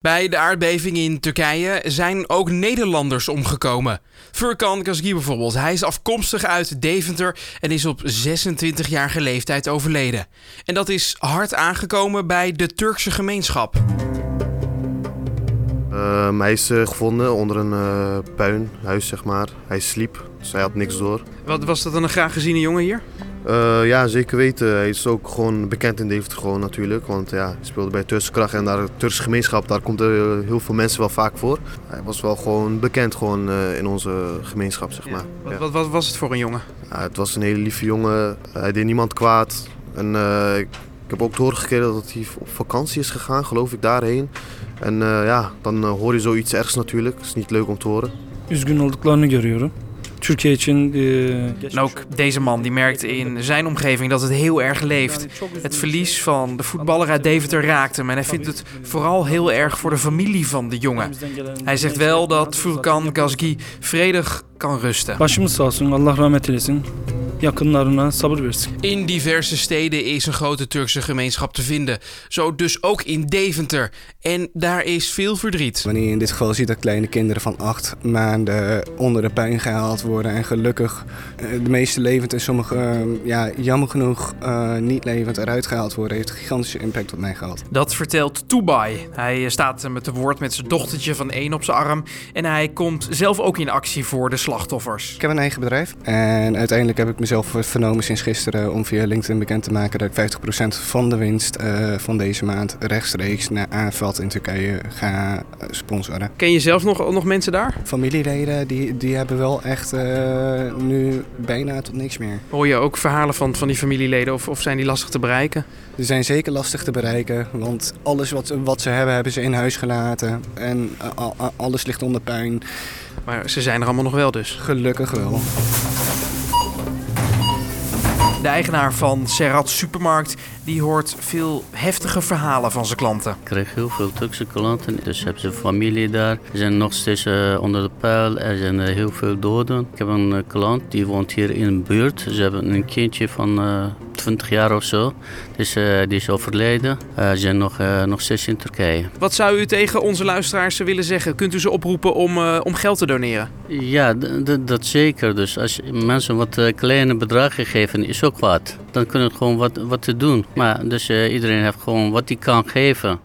Bij de aardbeving in Turkije zijn ook Nederlanders omgekomen. Furkan Kazgi bijvoorbeeld. Hij is afkomstig uit Deventer en is op 26-jarige leeftijd overleden. En dat is hard aangekomen bij de Turkse gemeenschap. Uh, hij is uh, gevonden onder een uh, puinhuis, zeg maar. Hij sliep, dus hij had niks door. Wat was dat dan een graag geziene jongen hier? Uh, ja, zeker weten. Hij is ook gewoon bekend in Deventer gewoon natuurlijk. Want ja, hij speelde bij Turkse Kracht en daar, Turkse gemeenschap, daar komt er heel veel mensen wel vaak voor. Hij was wel gewoon bekend gewoon, in onze gemeenschap, zeg maar. Ja. Wat, wat, wat, was het voor een jongen? Het was een hele lieve jongen. Hij deed niemand kwaad. En ik heb ook te horen gekregen dat hij op vakantie is gegaan, geloof ik, daarheen. En ja, dan hoor je zoiets ergs natuurlijk. Het is niet leuk om te horen. Üzgün olduklarını görüyorum. Türkiye için En ook deze man die merkte in zijn omgeving dat het heel erg leeft. Het verlies van de voetballer uit Deventer raakt hem en hij vindt het vooral heel erg voor de familie van de jongen. Hij zegt wel dat Furkan Gazgi vredig kan rusten. Başımız sağ olsun, Allah rahmet eylesin. Yakınlarına sabır versin. In diverse steden is een grote Turkse gemeenschap te vinden. Zo dus ook in Deventer. En daar is veel verdriet. Wanneer je in dit geval ziet dat kleine kinderen van acht maanden onder de puin gehaald worden. En gelukkig de meeste levend en sommige, ja, jammer genoeg niet levend eruit gehaald worden. Heeft een gigantische impact op mij gehad. Dat vertelt Toebay. Hij staat met de woord met zijn dochtertje van één op zijn arm. En hij komt zelf ook in actie voor de slachtoffers. Ik heb een eigen bedrijf. En uiteindelijk heb ik mezelf vernomen sinds gisteren om via LinkedIn bekend te maken dat ik 50% van de winst uh, van deze maand rechtstreeks naar Aanveld in Turkije ga sponsoren. Ken je zelf nog, nog mensen daar? Familieleden die, die hebben wel echt uh, nu bijna tot niks meer. Hoor je ook verhalen van, van die familieleden of, of zijn die lastig te bereiken? Ze zijn zeker lastig te bereiken, want alles wat, wat ze hebben, hebben ze in huis gelaten. En alles ligt onder puin. Maar ze zijn er allemaal nog wel dus? Gelukkig wel. De eigenaar van Serrat Supermarkt die hoort veel heftige verhalen van zijn klanten. Ik krijg heel veel Turkse klanten, dus hebben ze familie daar. Ze zijn nog steeds uh, onder de pijl, er zijn uh, heel veel doden. Ik heb een uh, klant die woont hier in de buurt. Ze hebben een kindje van 20 jaar of zo, dus die is overleden. ze zijn nog, nog steeds in Turkije. Wat zou u tegen onze luisteraars willen zeggen? Kunt u ze oproepen om, om geld te doneren? Ja, dat zeker. Dus als mensen wat kleine bedragen geven, is ook wat. Dan kunnen het gewoon wat, wat te doen. Maar dus iedereen heeft gewoon wat hij kan geven.